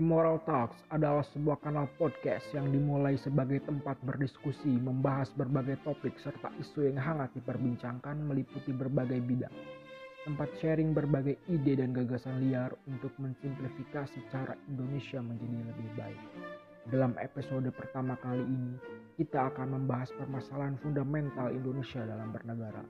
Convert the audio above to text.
Immoral Talks adalah sebuah kanal podcast yang dimulai sebagai tempat berdiskusi, membahas berbagai topik serta isu yang hangat diperbincangkan meliputi berbagai bidang. Tempat sharing berbagai ide dan gagasan liar untuk mensimplifikasi cara Indonesia menjadi lebih baik. Dalam episode pertama kali ini, kita akan membahas permasalahan fundamental Indonesia dalam bernegara,